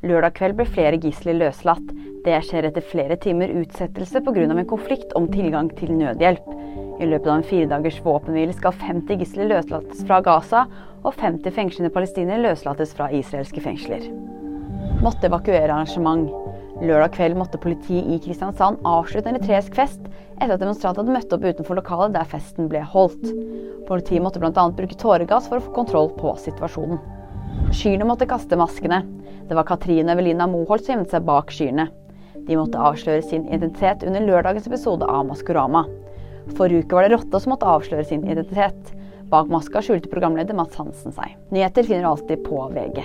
Lørdag kveld ble flere gisler løslatt. Det skjer etter flere timer utsettelse pga. en konflikt om tilgang til nødhjelp. I løpet av en firedagers våpenhvile skal 50 gisler løslates fra Gaza, og 50 fengslede palestinere løslates fra israelske fengsler. Måtte evakuere arrangement. Lørdag kveld måtte politiet i Kristiansand avslutte en eritreisk fest etter at demonstranter hadde møtt opp utenfor lokalet der festen ble holdt. Politiet måtte bl.a. bruke tåregass for å få kontroll på situasjonen. Skyene måtte kaste maskene. Det var Katrine Evelina Moholt som gjemte seg bak skyene. De måtte avsløre sin identitet under lørdagens episode av Maskorama. Forrige uke var det Rotta som måtte avsløre sin identitet. Bak maska skjulte programleder Mats Hansen seg. Nyheter finner du alltid på VG.